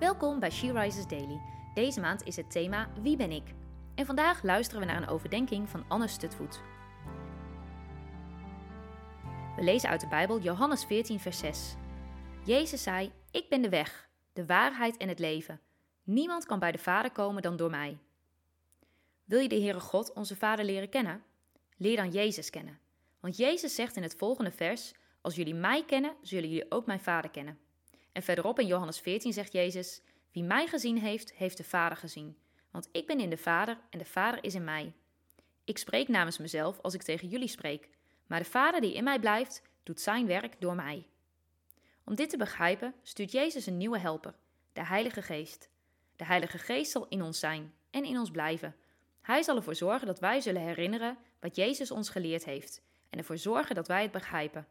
Welkom bij She Rises Daily. Deze maand is het thema Wie ben ik? En vandaag luisteren we naar een overdenking van Anne Stutvoet. We lezen uit de Bijbel Johannes 14, vers 6. Jezus zei: Ik ben de weg, de waarheid en het leven. Niemand kan bij de Vader komen dan door mij. Wil je de Heere God, onze Vader, leren kennen? Leer dan Jezus kennen. Want Jezus zegt in het volgende vers: Als jullie mij kennen, zullen jullie ook mijn Vader kennen. En verderop in Johannes 14 zegt Jezus: Wie mij gezien heeft, heeft de Vader gezien. Want ik ben in de Vader en de Vader is in mij. Ik spreek namens mezelf als ik tegen jullie spreek, maar de Vader die in mij blijft, doet zijn werk door mij. Om dit te begrijpen, stuurt Jezus een nieuwe helper, de Heilige Geest. De Heilige Geest zal in ons zijn en in ons blijven. Hij zal ervoor zorgen dat wij zullen herinneren wat Jezus ons geleerd heeft en ervoor zorgen dat wij het begrijpen.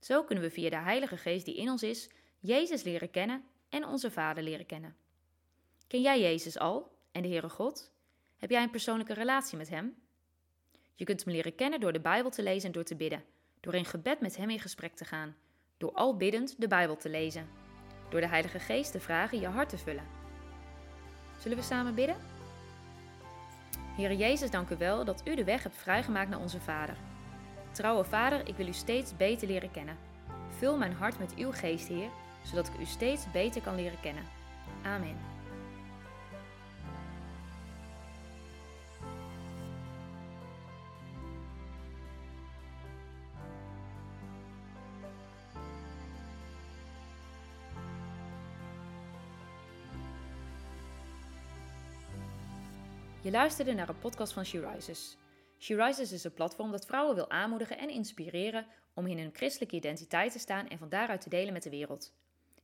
Zo kunnen we via de Heilige Geest die in ons is, Jezus leren kennen en onze Vader leren kennen. Ken jij Jezus al en de Heere God? Heb jij een persoonlijke relatie met Hem? Je kunt Hem leren kennen door de Bijbel te lezen en door te bidden, door in gebed met Hem in gesprek te gaan, door al biddend de Bijbel te lezen, door de Heilige Geest te vragen je hart te vullen. Zullen we samen bidden? Heere Jezus, dank u wel dat u de weg hebt vrijgemaakt naar onze Vader. Trouwe Vader, ik wil u steeds beter leren kennen. Vul mijn hart met uw geest, Heer, zodat ik u steeds beter kan leren kennen. Amen. Je luisterde naar een podcast van She Rises. She Rises is een platform dat vrouwen wil aanmoedigen en inspireren om in hun christelijke identiteit te staan en van daaruit te delen met de wereld.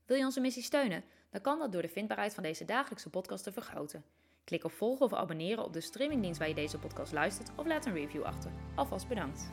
Wil je onze missie steunen? Dan kan dat door de vindbaarheid van deze dagelijkse podcast te vergroten. Klik op volgen of abonneren op de streamingdienst waar je deze podcast luistert of laat een review achter. Alvast bedankt.